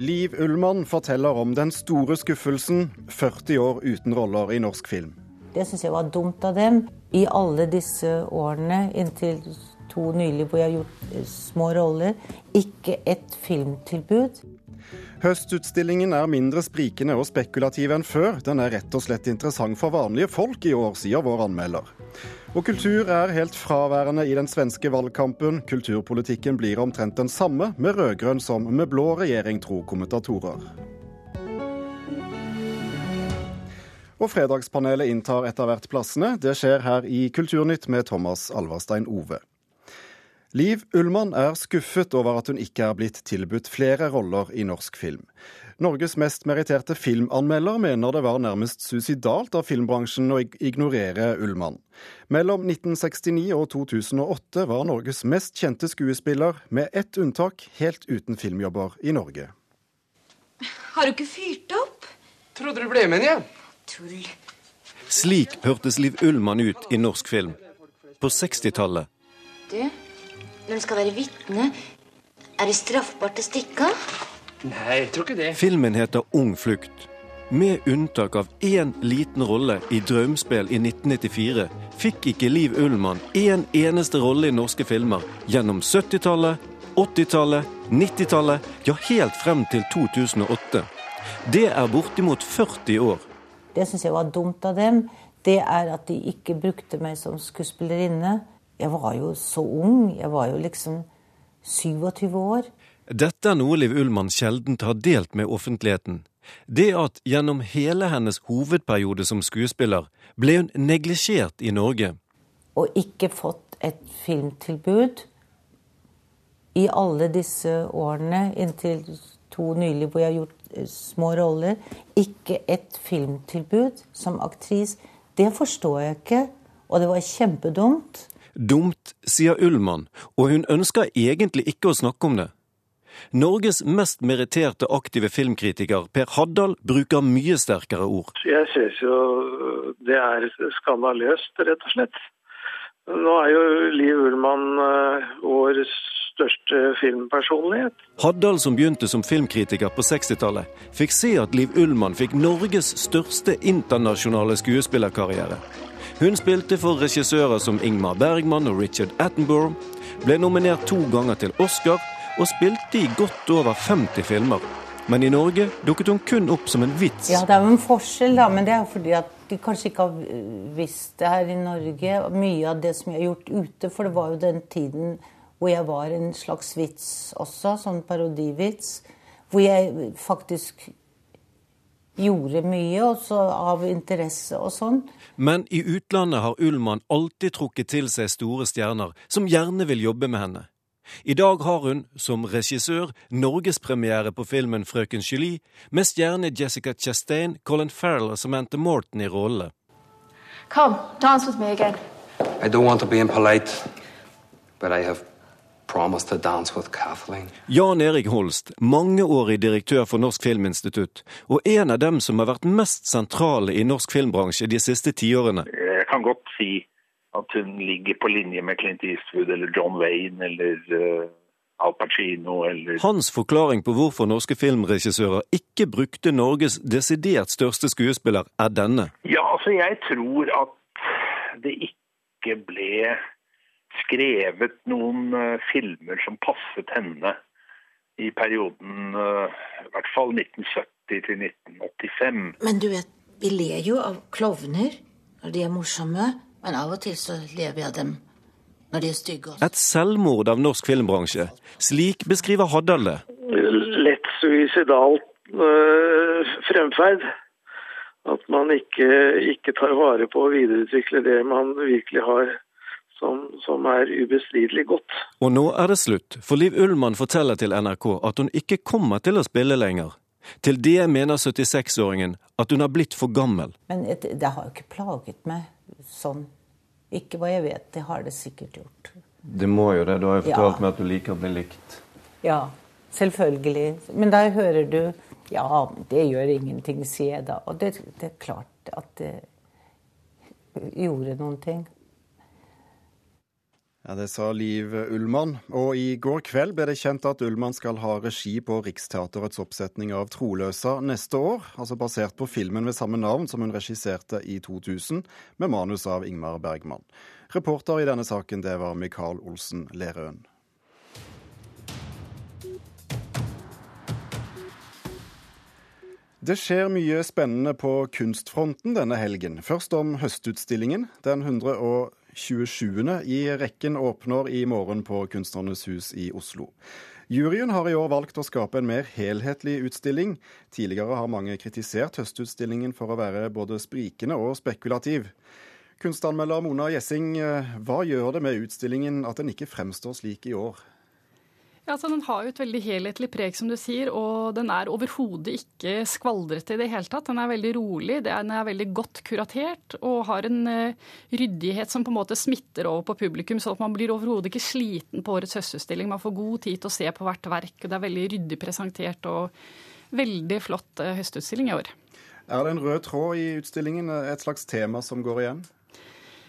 Liv Ullmann forteller om den store skuffelsen 40 år uten roller i norsk film. Det syns jeg var dumt av dem. I alle disse årene, inntil to nylig hvor jeg har gjort eh, små roller, ikke et filmtilbud. Høstutstillingen er mindre sprikende og spekulativ enn før. Den er rett og slett interessant for vanlige folk i år, sier vår anmelder. Og kultur er helt fraværende i den svenske valgkampen. Kulturpolitikken blir omtrent den samme med rød-grønn som med blå regjering, tror kommentatorer. Og Fredagspanelet inntar etter hvert plassene. Det skjer her i Kulturnytt med Thomas Alverstein Ove. Liv Ullmann er skuffet over at hun ikke er blitt tilbudt flere roller i norsk film. Norges mest meritterte filmanmelder mener det var nærmest suicidalt av filmbransjen å ignorere Ullmann. Mellom 1969 og 2008 var Norges mest kjente skuespiller, med ett unntak, helt uten filmjobber i Norge. Har du ikke fyrt opp? Trodde du ble med igjen. Tull. Slik hørtes Liv Ullmann ut i norsk film. På 60-tallet. Du, når en skal være vitne, er det straffbart å stikke av? Nei, jeg tror ikke det. Filmen heter Ung flukt. Med unntak av én liten rolle i Drømspill i 1994 fikk ikke Liv Ullmann én eneste rolle i norske filmer gjennom 70-tallet, 80-tallet, 90-tallet, ja helt frem til 2008. Det er bortimot 40 år. Det syns jeg var dumt av dem. Det er at de ikke brukte meg som skuespillerinne. Jeg var jo så ung. Jeg var jo liksom 27 år. Dette er noe Liv Ullmann sjelden har delt med offentligheten. Det at gjennom hele hennes hovedperiode som skuespiller ble hun neglisjert i Norge. Og ikke fått et filmtilbud i alle disse årene, inntil to nylig hvor jeg har gjort eh, små roller. Ikke et filmtilbud som aktris. Det forstår jeg ikke, og det var kjempedumt. Dumt, sier Ullmann, og hun ønsker egentlig ikke å snakke om det. Norges mest meritterte aktive filmkritiker Per Haddal bruker mye sterkere ord. Jeg synes jo det er skandaløst, rett og slett. Nå er jo Liv Ullmann uh, vår største filmpersonlighet. Haddal, som begynte som filmkritiker på 60-tallet, fikk se at Liv Ullmann fikk Norges største internasjonale skuespillerkarriere. Hun spilte for regissører som Ingmar Bergman og Richard Attenborough, ble nominert to ganger til Oscar og spilte i godt over 50 filmer. Men i Norge dukket hun kun opp som en vits. Ja, det er jo en forskjell, da, men det er jo fordi at de kanskje ikke har visst det her i Norge. Mye av det som jeg har gjort ute, for det var jo den tiden hvor jeg var en slags vits også, sånn parodivits. Hvor jeg faktisk gjorde mye, også av interesse og sånn. Men i utlandet har Ullmann alltid trukket til seg store stjerner som gjerne vil jobbe med henne. I dag har hun, som regissør, norgespremiere på filmen Frøken Julie, med stjerne Jessica Chastain, Colin Farrell og Samantha Morton i rollene. Kom, dans med meg igjen. I don't want to be impolite, but I have Jan Erik Holst, mangeårig direktør for Norsk Filminstitutt, og en av dem som har vært mest sentrale i norsk filmbransje de siste tiårene. Jeg kan godt si at hun ligger på linje med Clint Eastwood eller John Wayne eller uh, Al Pacino eller Hans forklaring på hvorfor norske filmregissører ikke brukte Norges desidert største skuespiller, er denne. Ja, altså jeg tror at det ikke ble skrevet noen uh, filmer som passet henne i perioden uh, i hvert fall 1970 til 1985. Men du vet, vi ler jo av klovner når de er morsomme, men av og til så ler vi av dem når de er stygge. Også. Et selvmord av norsk filmbransje. Slik beskriver Haddal det. Lett suicidal uh, fremferd. At man ikke, ikke tar vare på å videreutvikle det man virkelig har som, som, er ubestridelig godt. Og nå er det slutt, for Liv Ullmann forteller til NRK at hun ikke kommer til å spille lenger. Til det mener 76-åringen at hun har blitt for gammel. Men det har jo ikke plaget meg sånn. Ikke hva jeg vet, det har det sikkert gjort. Det må jo det, du har jo fortalt ja. meg at du liker å bli likt. Ja, selvfølgelig. Men der hører du Ja, det gjør ingenting, sier jeg da. Og det, det er klart at det gjorde noen ting. Ja, Det sa Liv Ullmann. Og i går kveld ble det kjent at Ullmann skal ha regi på Riksteaterets oppsetning av 'Troløsa' neste år. Altså basert på filmen ved samme navn som hun regisserte i 2000, med manus av Ingmar Bergman. Reporter i denne saken, det var Mikael Olsen Lerøen. Det skjer mye spennende på kunstfronten denne helgen. Først om høstutstillingen. Den 100 27. i rekken åpner i morgen på Kunstnernes hus i Oslo. Juryen har i år valgt å skape en mer helhetlig utstilling. Tidligere har mange kritisert høstutstillingen for å være både sprikende og spekulativ. Kunstanmelder Mona Gjessing, eh, hva gjør det med utstillingen at den ikke fremstår slik i år? Ja, altså Den har jo et veldig helhetlig preg, som du sier, og den er overhodet ikke skvaldrete i det hele tatt. Den er veldig rolig, den er veldig godt kuratert og har en uh, ryddighet som på en måte smitter over på publikum, sånn at man blir overhodet ikke sliten på årets høstutstilling. Man får god tid til å se på hvert verk, og det er veldig ryddig presentert og veldig flott uh, høstutstilling i år. Er det en rød tråd i utstillingen, et slags tema som går igjen?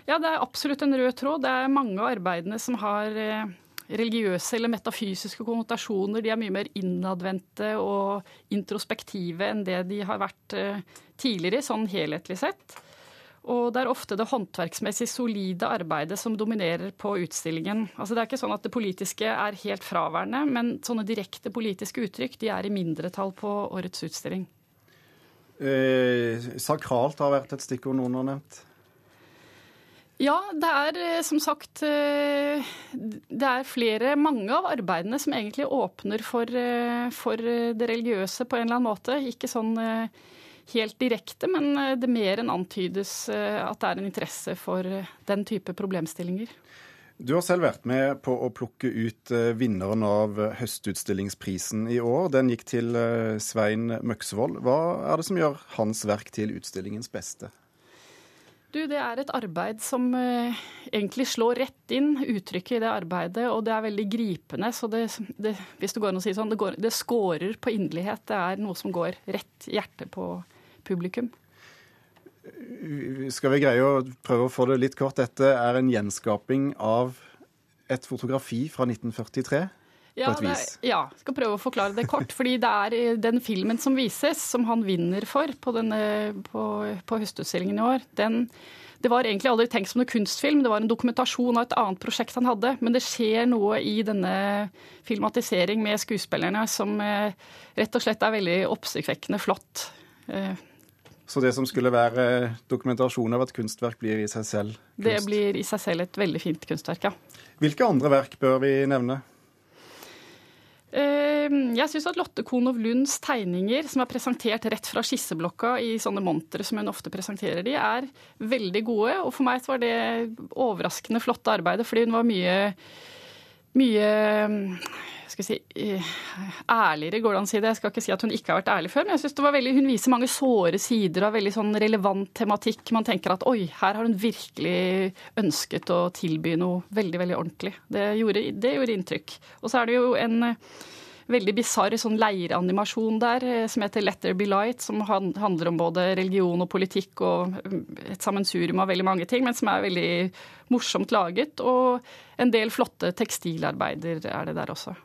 Ja, det er absolutt en rød tråd. Det er mange av arbeidene som har uh, religiøse eller metafysiske konnotasjoner. De er mye mer innadvendte og introspektive enn det de har vært eh, tidligere, sånn helhetlig sett. Og det er ofte det håndverksmessig solide arbeidet som dominerer på utstillingen. Altså Det er ikke sånn at det politiske er helt fraværende, men sånne direkte politiske uttrykk de er i mindretall på årets utstilling. Eh, sakralt har vært et stikkord noen har nevnt. Ja, det er eh, som sagt eh, Det er flere, mange av arbeidene som egentlig åpner for, eh, for, det religiøse på en eller annen måte. Ikke sånn helt direkte, men det mer enn antydes at det er en interesse for den type problemstillinger. Du har selv vært med på å plukke ut vinneren av Høstutstillingsprisen i år. Den gikk til Svein Møksvold. Hva er det som gjør hans verk til utstillingens beste? Du, Det er et arbeid som eh, egentlig slår rett inn, uttrykket i det arbeidet. Og det er veldig gripende. Så det, det hvis det går an å si sånn, det, går, det skårer på inderlighet. Det er noe som går rett hjertet på publikum. Skal vi greie å prøve å få det litt kort? Dette er en gjenskaping av et fotografi fra 1943? Ja, på et vis. Er, ja, skal prøve å forklare det kort. fordi det er eh, den filmen som vises, som han vinner for på, denne, på, på høstutstillingen i år, den det var egentlig aldri tenkt som noen kunstfilm, det var en dokumentasjon av et annet prosjekt han hadde. Men det skjer noe i denne filmatisering med skuespillerne som eh, rett og slett er veldig oppsiktsvekkende flott. Eh, Så det som skulle være dokumentasjon av et kunstverk, blir i seg selv kunst? Det blir i seg selv et veldig fint kunstverk, ja. Hvilke andre verk bør vi nevne? Ehm, jeg syns at Lotte Konow Lunds tegninger, som er presentert rett fra skisseblokka i sånne montre som hun ofte presenterer de, er veldig gode. Og for meg var det overraskende flotte arbeidet, fordi hun var mye, mye skal si, eh, ærligere, går det an å si det. Jeg skal ikke si at hun ikke har vært ærlig før, men jeg synes det var veldig, hun viser mange såre sider av veldig sånn relevant tematikk. Man tenker at oi, her har hun virkelig ønsket å tilby noe veldig, veldig ordentlig. Det gjorde, det gjorde inntrykk. Og så er det jo en eh, veldig bisarr sånn leiranimasjon der eh, som heter 'Let there be light', som handler om både religion og politikk og et sammensurium av veldig mange ting, men som er veldig morsomt laget. Og en del flotte tekstilarbeider er det der også.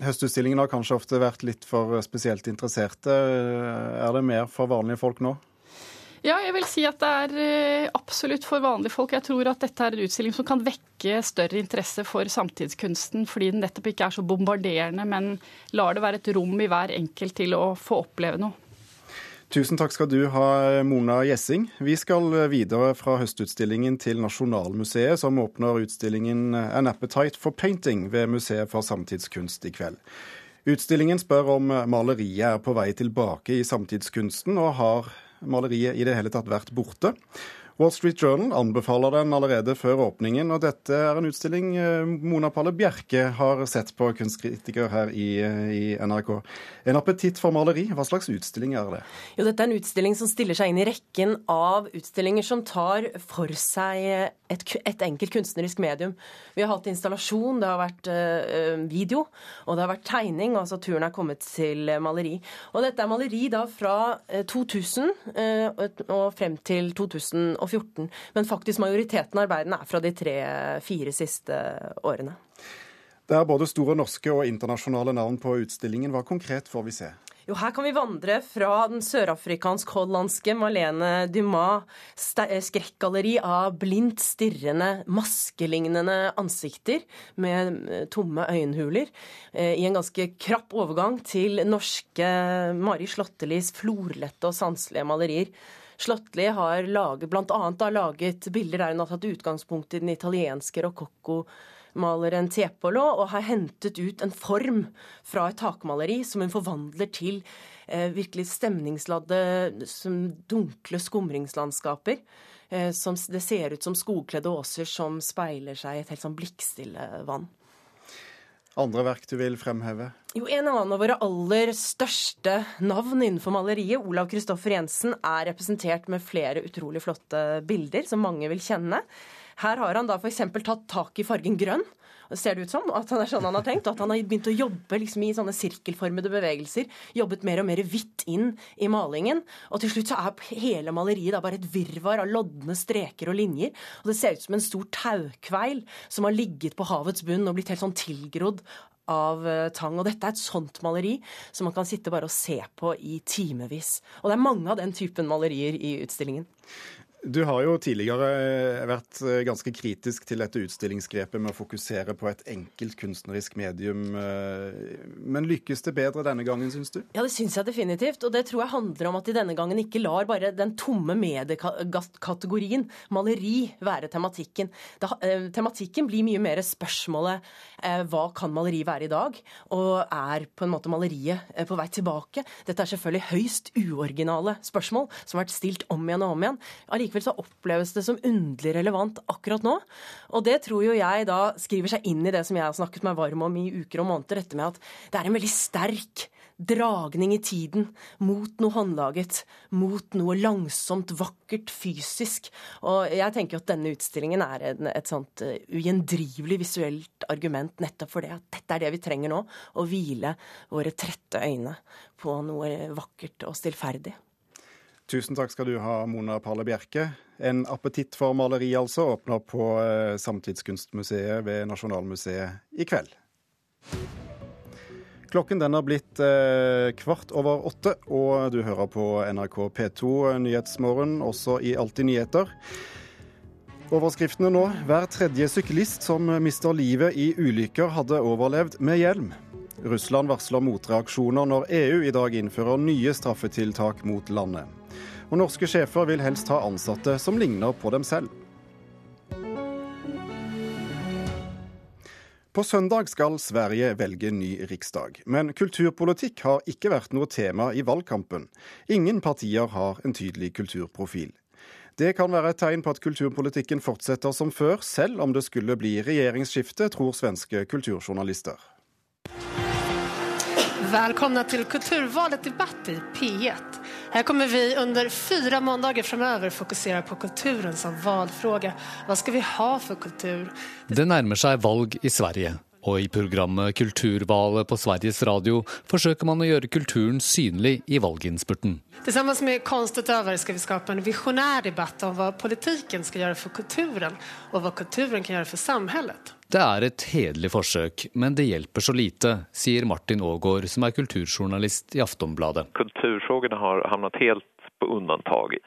Høstutstillingen har kanskje ofte vært litt for spesielt interesserte. Er det mer for vanlige folk nå? Ja, jeg vil si at det er eh, absolutt for vanlige folk. Jeg tror at dette er en utstilling som kan vekke større interesse for samtidskunsten, fordi den nettopp ikke er så bombarderende, men lar det være et rom i hver enkelt til å få oppleve noe. Tusen takk skal du ha, Mona Gjessing. Vi skal videre fra høstutstillingen til Nasjonalmuseet, som åpner utstillingen An Appetite for Painting ved Museet for samtidskunst i kveld. Utstillingen spør om maleriet er på vei tilbake i samtidskunsten, og har maleriet i det hele tatt vært borte. Wall Street Journal anbefaler den allerede før åpningen, og dette er en utstilling eh, Mona Palle Bjerke har sett på, kunstkritiker her i, i, NRK. En appetitt for maleri, hva slags utstilling er det? Jo, dette er en utstilling som stiller seg inn i rekken av utstillinger som tar for seg et, et, enkelt kunstnerisk medium. Vi har hatt installasjon, det har vært uh, video, og det har vært tegning. altså Turen er kommet til maleri. Og dette er maleri da fra 2000 uh, og frem til 2014. Men faktisk majoriteten av arbeidene er fra de tre-fire siste årene. Det er både store norske og internasjonale navn på utstillingen. Hva konkret får vi se? Jo, her kan vi vandre fra den sørafrikansk-hollandske Malene Dumas skrekkgalleri av blindt stirrende, maskelignende ansikter med eh, tomme øyenhuler, eh, i en ganske krapp overgang til norske Mari Slåttelis florlette og sanselige malerier. Slåttli har laget, blant annet laget bilder der hun har tatt utgangspunkt i den italienske rokokko maleren Tiepolo og har hentet ut en form fra et takmaleri som hun forvandler til eh, virkelig stemningsladde, som dunkle skumringslandskaper. Eh, som det ser ut som skogkledde åser som speiler seg i et helt sånn blikkstille vann. Andre verk du vil fremheve? Jo, En annen av våre aller største navn innenfor maleriet, Olav Kristoffer Jensen, er representert med flere utrolig flotte bilder som mange vil kjenne. Her har han da f.eks. tatt tak i fargen grønn. Ser det ut som at han er sånn han har tenkt. At han har begynt å jobbe liksom i sånne sirkelformede bevegelser. Jobbet mer og mer hvitt inn i malingen. Og til slutt så er hele maleriet da bare et virvar av lodne streker og linjer. Og det ser ut som en stor taukveil som har ligget på havets bunn og blitt helt sånn tilgrodd av eh, tang. Og dette er et sånt maleri som man kan sitte bare og se på i timevis. Og det er mange av den typen malerier i utstillingen. Du har jo tidligere eh, vært eh, ganske kritisk til dette utstillingsgrepet med å fokusere på et enkelt kunstnerisk medium. Eh, men lykkes det bedre denne gangen, syns du? Ja, det syns jeg definitivt. Og det tror jeg handler om at de denne gangen ikke lar bare den tomme mediekategorien, maleri, være tematikken. Da, tematikken blir mye mer spørsmålet hva kan maleri være i dag? Og er på en måte maleriet på vei tilbake? Dette er selvfølgelig høyst uoriginale spørsmål som har vært stilt om igjen og om igjen allikevel så oppleves det som underlig relevant akkurat nå. Og det tror jo jeg da skriver seg inn i det som jeg har snakket meg varm om i uker og måneder, dette med at det er en veldig sterk dragning i tiden mot noe håndlaget, mot noe langsomt, vakkert, fysisk. Og jeg tenker at denne utstillingen er en, et sånt uh, ugjendrivelig visuelt argument nettopp for det. At dette er det vi trenger nå. Å hvile våre trette øyne på noe vakkert og stillferdig. Tusen takk skal du ha, Mona Palle Bjerke. En appetitt for maleri altså åpner på eh, Samtidskunstmuseet ved Nasjonalmuseet i kveld. Klokken den har blitt eh, kvart over åtte, og du hører på NRK P2 Nyhetsmorgen, også i Alltid nyheter. Overskriftene nå. Hver tredje syklist som mister livet i ulykker, hadde overlevd med hjelm. Russland varsler motreaksjoner når EU i dag innfører nye straffetiltak mot landet. Og norske sjefer vil helst ha ansatte som ligner på dem selv. På søndag skal Sverige velge ny riksdag, men kulturpolitikk har ikke vært noe tema i valgkampen. Ingen partier har en tydelig kulturprofil. Det kan være et tegn på at kulturpolitikken fortsetter som før, selv om det skulle bli regjeringsskifte, tror svenske kulturjournalister. Velkommen til Kulturvalet debatt i P1. Her kommer vi under fyra måndager fremover fokusere på kulturen som valfråga. Hva skal vi ha for kultur? Det nærmer seg valg i Sverige. Og i programmet Kulturvalet på Sveriges Radio forsøker man å gjøre kulturen synlig i valginnspurten. Sammen med Konstutøvere skal vi skape en visjonær debatt om hva politikken skal gjøre for kulturen, og hva kulturen kan gjøre for samfunnet. Det er et hederlig forsøk, men det hjelper så lite, sier Martin Aagaard, som er kulturjournalist i Aftonbladet. Kulturspørsmålene har havnet helt på undantag.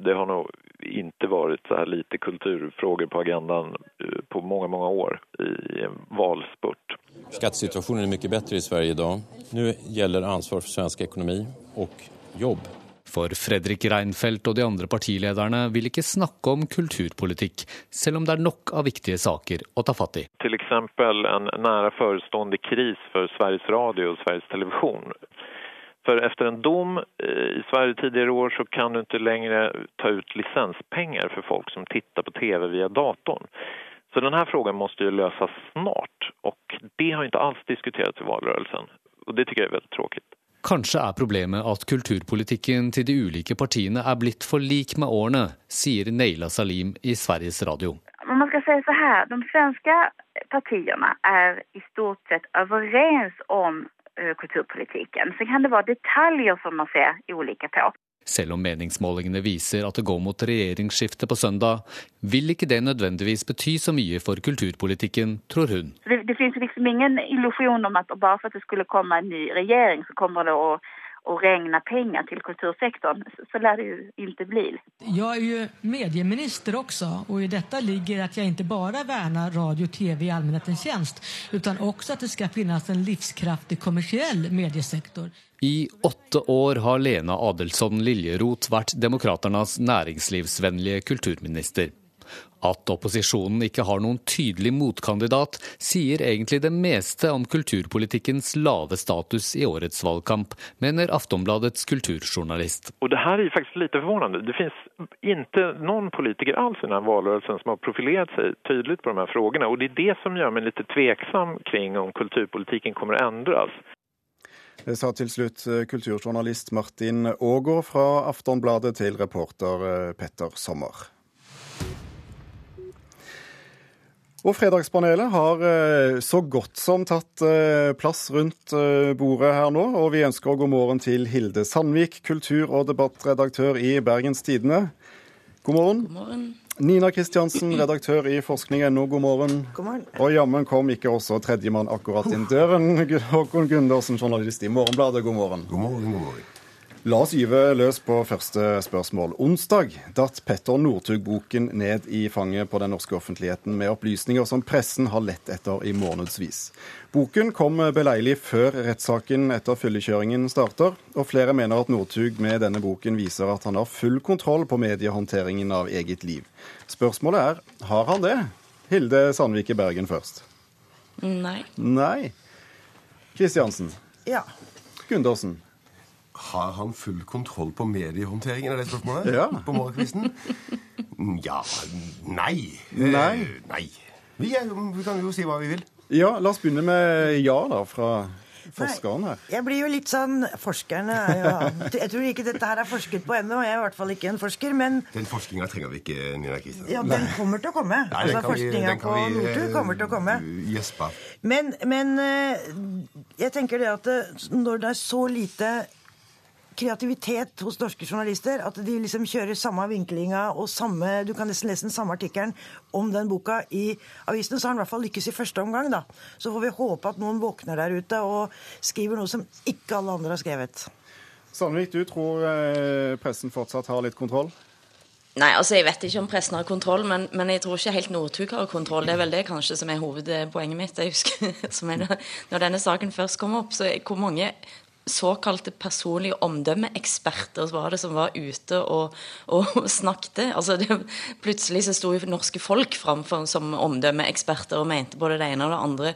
Det har nok ikke vært så her lite kulturfrågor på agendaen eh, på mange, mange år i valspurt. Skattesituationen er mye bedre i Sverige i dag. Nå gjelder ansvar for svensk ekonomi og jobb. For Fredrik Reinfeldt og de andre partilederne vil ikke snakke om kulturpolitikk, selv om det er nok av viktige saker å ta fatt i. F.eks. en nære forestående kris for Sveriges Radio og Sveriges Televisjon. For etter en dom eh, i Sverige tidligere år så kan du ikke lenger ta ut lisenspenger for folk som tittar på TV via datorn. Så denne frågan måste ju lösas snart og det har ikke alls diskuterats i valrörelsen. Og det tycker jeg er veldig tråkigt. Kanskje er problemet at kulturpolitikken til de ulike partiene er blitt for lik med årene, sier Neila Salim i Sveriges Radio. Man skal si så her, de svenske partiene er i stort sett overens om kulturpolitiken. Så kan det være detaljer som man ser ulike på. Selv om meningsmålingene viser at det går mot regjeringsskifte på søndag, vil ikke det nødvendigvis bety så mye for kulturpolitikken, tror hun. Det, det finnes liksom ingen illusion om at bare for at det skulle komme en ny regjering, så kommer det att, att regna pengar till kultursektorn. Så, så lär det ju inte bli. Jag är ju medieminister också och i detta ligger att jag inte bara värnar radio och tv i allmänhetens tjänst utan också att det ska finnas en livskraftig kommersiell mediesektor. I åtte år har Lena Adelsson Liljeroth vært Demokraternas næringslivsvennlige kulturminister. At opposisjonen ikke har noen tydelig motkandidat, sier egentlig det meste om kulturpolitikkens lave status i årets valgkamp, mener Aftonbladets kulturjournalist. Og det her er jo faktisk lite forvånende. Det finnes ikke noen politiker alls i denne valgkampen som har profilert seg tydelig på de her spørsmålene. Og det er det som gjør meg litt tveksam kring om kulturpolitikken kommer å endres. Det sa til slutt eh, kulturjournalist Martin Aagaard fra Aftonbladet til reporter eh, Petter Sommer. Og Fredagspanelet har eh, så godt som tatt plass rundt bordet her nå. Og vi ønsker å god morgen til Hilde Sandvik, kultur- og debattredaktør i Bergens Tidende. God morgen. God morgen. Nina Kristiansen, redaktør i forskning.no, god morgen. God morgen. Og jammen kom ikke også tredjemann akkurat inn døren. Håkon Gundersen, journalist i Morgenbladet, god morgen. God morgen, god morgen. La oss gyve løs på første spørsmål. Onsdag datt Petter Northug-boken ned i fanget på den norske offentligheten med opplysninger som pressen har lett etter i månedsvis. Boken kom beleilig før rettssaken etter fyllekjøringen starter, og flere mener at Northug med denne boken viser at han har full kontroll på mediehåndteringen av eget liv. Spørsmålet er har han det? Hilde Sandvik i Bergen først. Nei. Nei. Kristiansen. Ja. Gundersen. Har han full kontroll på mediehåndteringen? Er det spørsmålet? Ja. På morgenkvisten? Ja Nei. Nei. Eh, nei. Vi, er, vi kan jo si hva vi vil. Ja, la oss begynne med ja, da, fra forskeren her. Jeg blir jo litt sånn Forskerne er jo Jeg tror ikke dette her er forsket på ennå. Jeg er i hvert fall ikke en forsker, men Den forskninga trenger vi ikke, Nina Kristiansen. ja, den kommer til å komme. Nei, altså den Forskninga på Northug eh, kommer til å komme. Gjespa. Men, men eh, jeg tenker det at når det er så lite kreativitet hos norske journalister, at de liksom kjører samme vinklinga og samme Du kan nesten lese den samme artikkelen om den boka i avisen. så har han i hvert fall lykkes i første omgang, da. Så får vi håpe at noen våkner der ute og skriver noe som ikke alle andre har skrevet. Sandvik, du tror eh, pressen fortsatt har litt kontroll? Nei, altså Jeg vet ikke om pressen har kontroll, men, men jeg tror ikke helt Northug har kontroll. Det er vel det kanskje som er hovedpoenget mitt. Jeg husker, som er, Når denne saken først kom opp, så hvor mange såkalte personlige omdømmeeksperter var det som var ute og, og snakket. Altså det, plutselig så sto jo norske folk framfor som omdømmeeksperter og mente både det ene og det andre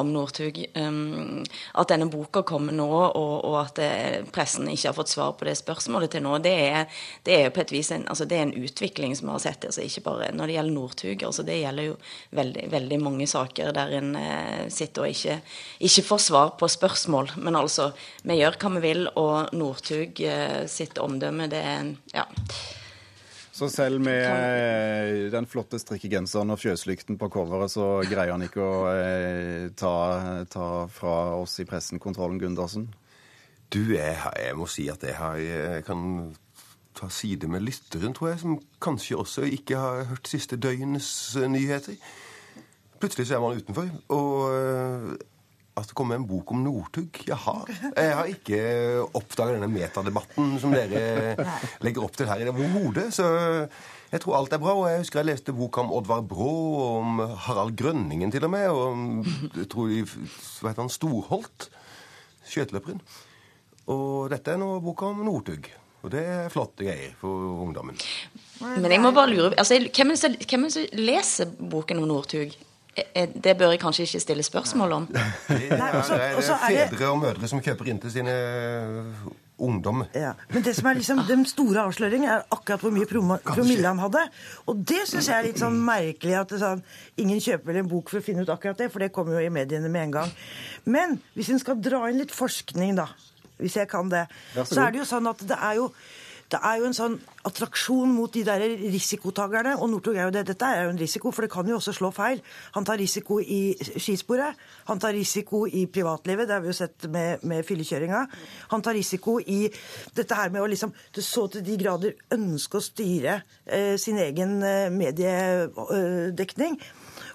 om Northug. Um, at denne boka kommer nå, og, og at det, pressen ikke har fått svar på det spørsmålet til nå, det er, det er på et vis en, altså det er en utvikling som vi har sett. Altså ikke bare når det gjelder Northug. Altså det gjelder jo veldig, veldig mange saker der en eh, sitter og ikke, ikke får svar på spørsmål. Men altså, vi gjør hva vi vil, og Northug eh, sitt omdømme, det er ja. Så selv med eh, den flotte strikkegenseren og fjøslykten på coveret, så greier han ikke å eh, ta, ta fra oss i pressen kontrollen, Gundersen? Du, jeg, jeg må si at jeg, har, jeg kan ta side med lytteren, tror jeg, som kanskje også ikke har hørt siste døgnets nyheter. Plutselig så er man utenfor. Og eh, at det kommer en bok om Northug Jaha. Jeg har ikke oppdaga denne metadebatten som dere legger opp til her i det overhodet. Så jeg tror alt er bra. Og jeg husker jeg leste bok om Oddvar Brå, og om Harald Grønningen til og med, og om jeg tror de, hva heter han, Storholt, skøyteløperen. Og dette er nå boka om Northug. Og det er flotte greier for ungdommen. Men jeg må bare lure altså, er hvem er det som leser boken om Northug? Eh, eh, Det bør jeg kanskje ikke stille spørsmål om. Det er, og så- det er er fedre og mødre som kjøper inn til sine eh, ungdom. Ja, Men det som er liksom den store avsløringen, er akkurat hvor mye promille han hadde. Og det syns jeg er litt sånn merkelig. at er sånn, Ingen kjøper vel en bok for å finne ut akkurat det, for det kommer jo i mediene med en gang. Men hvis en skal dra inn litt forskning, da, hvis jeg kan det, så så er det jo sånn at det er jo det er jo en sånn attraksjon mot de der risikotakerne. Og Northug er jo det. Dette er jo en risiko, for det kan jo også slå feil. Han tar risiko i skisporet. Han tar risiko i privatlivet, det har vi jo sett med, med fyllekjøringa. Han tar risiko i dette her med å liksom så til de grader ønske å styre eh, sin egen eh, mediedekning.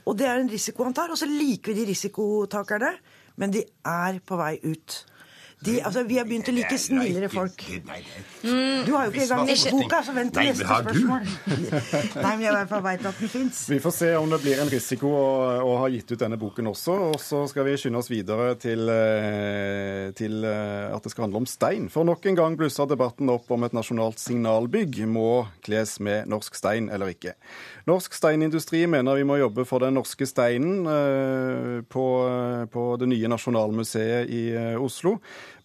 Og det er en risiko han tar. Og så liker vi de risikotakerne, men de er på vei ut. De, altså, vi har begynt å like snillere folk. Du har jo ikke engang lest boka, så vent til neste spørsmål. Nei, men jeg i hvert fall veit at den fins. Vi får se om det blir en risiko å, å, ha gitt ut denne boken også. Og så skal vi skynde oss videre til, eh, til, eh, at det skal handle om stein. For nok en gang blusser debatten opp om et nasjonalt signalbygg må kles med norsk stein eller ikke. Norsk steinindustri mener vi må jobbe for den norske steinen eh, på, på det nye Nasjonalmuseet i Oslo.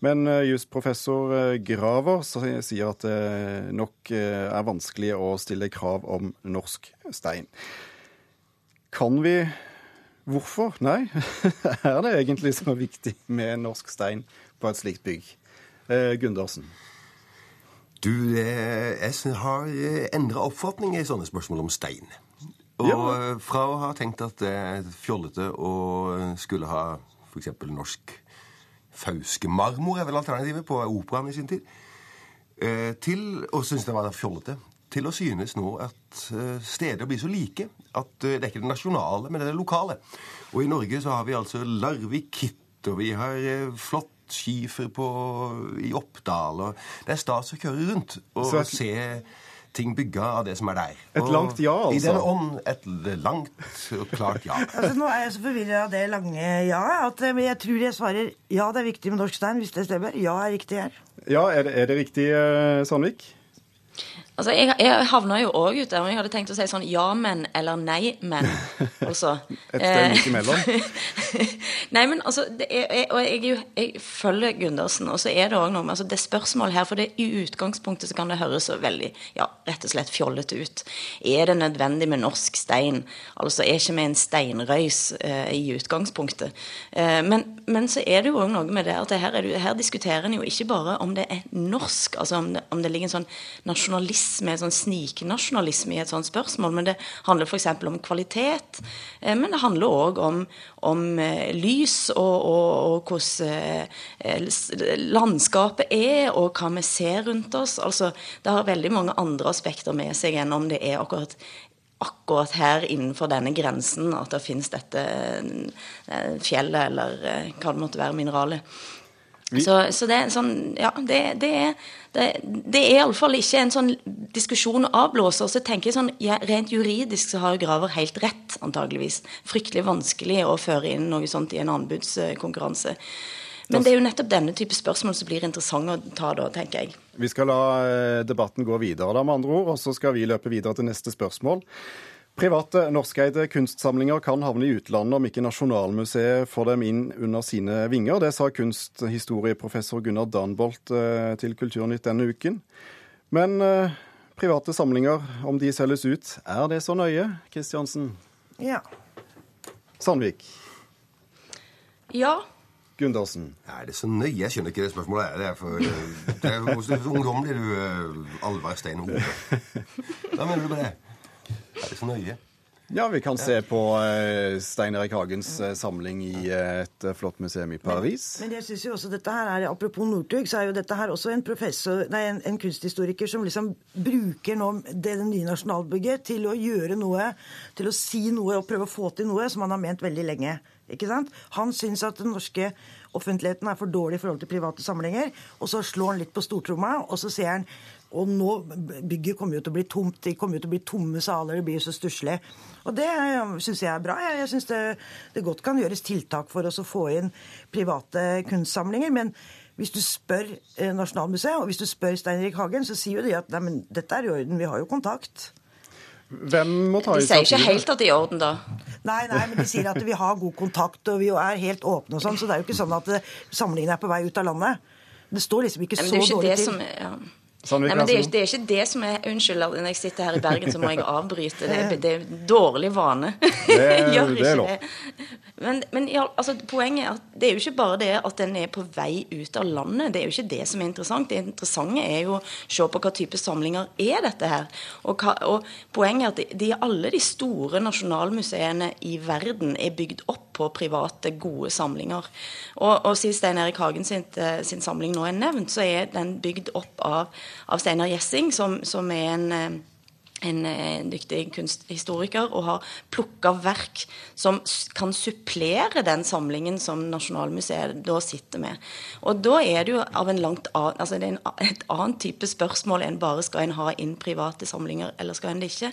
Men jusprofessor Graver sier at det nok er vanskelig å stille krav om norsk stein. Kan vi Hvorfor? Nei, er det egentlig så viktig med norsk stein på et slikt bygg? Gundersen? Du, jeg har endra oppfatning i sånne spørsmål om stein. Og fra å ha tenkt at det er fjollete å skulle ha f.eks. norsk Fauske-marmor er vel alternativet på operaen i sin tid. Til og synes det var fjollete. Til å synes nå at steder blir så like at det er ikke det nasjonale, men det er det lokale. Og i Norge så har vi altså Larvik Kit, og vi har flott skifer på, i Oppdal. og Det er stas å kjøre rundt og så, se ting bygga av det som er der. Et og langt ja, altså? I den ånd et langt og klart ja. altså, nå er jeg så forvirra av det lange ja at jeg tror jeg svarer ja, det er viktig med norsk stein, hvis det stemmer. Ja er riktig her. Ja, er det, er det riktig, Sandvik? Altså, jeg, jeg havna jo òg ut der, jeg hadde tenkt å si sånn ja, men eller nei, men. Altså. Et sted midt imellom? nei, men altså er, Og jeg, jeg, jeg, følger Gundersen, og så er det òg noe med altså, det spørsmålet her, for det, i utgangspunktet så kan det høres så veldig ja, rett og slett fjollete ut. Er det nødvendig med norsk stein? Altså er ikke vi en steinrøys eh, i utgangspunktet? Eh, men, men, så er det jo òg noe med det at her, det, her diskuterer en jo ikke bare om det er norsk, altså om det, om det ligger en sånn nasjonalisme en sånn sniknasjonalisme i et sånt spørsmål. Men det handler f.eks. om kvalitet. Eh, men det handler òg om, om, eh, lys og, og, og hvordan eh, landskapet er, og hva vi ser rundt oss. Altså, det har veldig mange andre aspekter med seg enn om det er akkurat akkurat her innenfor denne grensen at det finnes dette fjellet eller hva det måtte være, mineralet. Så, så, det er sånn Ja, det, det er det, det er iallfall ikke en sånn diskusjon å avblåse. Så tenker jeg sånn, ja, Rent juridisk så har Graver helt rett, antageligvis. Fryktelig vanskelig å føre inn noe sånt i en anbudskonkurranse. Men det er jo nettopp denne type spørsmål som blir interessante å ta da, tenker jeg. Vi skal la eh, debatten gå videre, da, med andre ord, og så skal vi løpe videre til neste spørsmål. Private norskeide kunstsamlinger kan havne i utlandet om ikke Nasjonalmuseet får dem inn under sine vinger. Det sa kunsthistorieprofessor Gunnar Danbolt eh, til Kulturnytt denne uken. Men eh, private samlinger, om de selges ut, er det så nøye, Kristiansen? Ja. Sandvik? Ja. Gundersen? Er det så nøye? Jeg skjønner ikke det spørsmålet. Det er for, det er, Hvor ungdommelig du eh, Alvar Stein Ove. Hva mener du med det? Er det så nøye? Ja, vi kan se på uh, Stein Erik Hagens uh, samling i uh, et flott museum i Paris. Men, men jeg synes jo også dette her er, Apropos Northug, så er jo dette her også en professor, nei, en, en kunsthistoriker som liksom bruker nå det, det nye nasjonalbygget til å gjøre noe, til å si noe og prøve å få til noe som han har ment veldig lenge. Ikke sant? Han syns at den norske offentligheten er for dårlig i forhold til private samlinger. Og så slår han litt på stortromma, og så sier han og nå bygget kommer jo til å bli tomt, det kommer jo til å bli tomme saler, det blir jo så stusslig. Og det syns jeg er bra. Jeg syns det, det, godt kan gjøres tiltak for oss å få inn private kunstsamlinger. men hvis du spør eh, Nasjonalmuseet og hvis du spør Steinrik Hagen, så sier jo de at nei, men dette er i orden, vi har jo kontakt. Hvem må ta De sier ikke helt at det er i orden, da. Nei, nei, men de sier at vi har god kontakt og vi er helt åpne og sånn. Så det er jo ikke sånn at samlingene samlingen er på vei ut av landet. Det står liksom ikke så dårlig til. Som, ja. Nei, men det er, det er, ikke det som er Unnskyld, når jeg sitter her i Bergen, så må jeg avbryte. Det er, det er dårlig vane. Det, det er lov. Men, men ja, altså, poenget er at det er jo ikke bare det at den er på vei ut av landet. Det er jo ikke det som er interessant. Det interessante er jo å se på hva type samlinger er dette her. Og, hva, og poenget er at de, de, alle de store nasjonalmuseene i verden er bygd opp på private, gode samlinger. Og, og siden Stein Erik Hagen sin, eh, sin, samling nå er nevnt, så er den bygd opp av, av Steinar Gjessing, som, som er en eh, en, en, dyktig kunsthistoriker og har plukka verk som kan supplere den samlingen som Nasjonalmuseet da sitter med. Og da er det jo av en langt annen, altså det er en, et annet type spørsmål enn bare skal en ha inn private samlinger, eller skal en det ikke.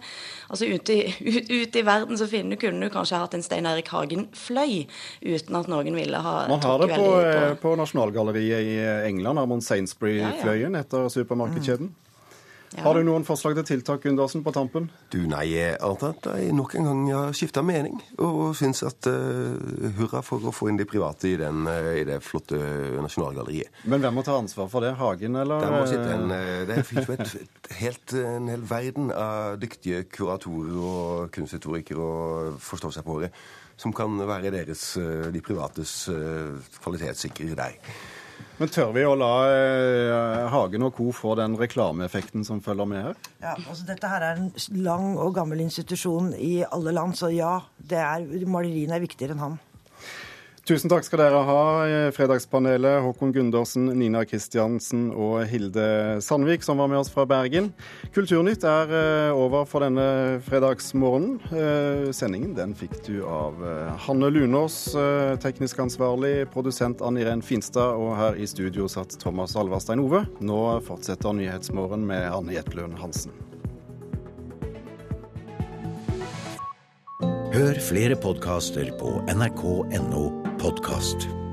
Altså Ute i, ut, ut i verden så finne, kunne du kanskje hatt en Stein Erik Hagen-fløy uten at noen ville ha Man har det på, på... Eh, på Nasjonalgalleriet i England, Armond Sainsbury-fløyen ja, ja. etter supermarkedskjeden. Mm. Ja. Har du noen forslag til tiltak Gundersen, på tampen? Du, Nei, annet enn jeg nok en gang har skifta mening. Og syns at uh, hurra for å få inn de private i, den, uh, i det flotte Nasjonalgalleriet. Men hvem må ta ansvar for det? Hagen, eller? Der må sitte en, uh, det fins jo et, et helt, en hel verden av dyktige kuratorer og kunsthistorikere og forstå seg på det, som kan være deres, de privates kvalitetssikrere der. Men tør vi å la eh, Hagen og co. få den reklameeffekten som følger med her? Ja, altså Dette her er en lang og gammel institusjon i alle land, så ja, det er, maleriene er viktigere enn han. Tusen takk skal dere ha, Fredagspanelet. Håkon Gundersen, Nina Kristiansen og Hilde Sandvik, som var med oss fra Bergen. Kulturnytt er eh, over for denne fredagsmorgenen. Eh, sendingen den fikk du av eh, Hanne Lunås, teknisk ansvarlig, produsent Ann Irén Finstad, og her i studio satt Thomas Alverstein Ove. Nå fortsetter Nyhetsmorgen med Anne Jetlund Hansen. Hør flere podkaster på nrk.no podkast.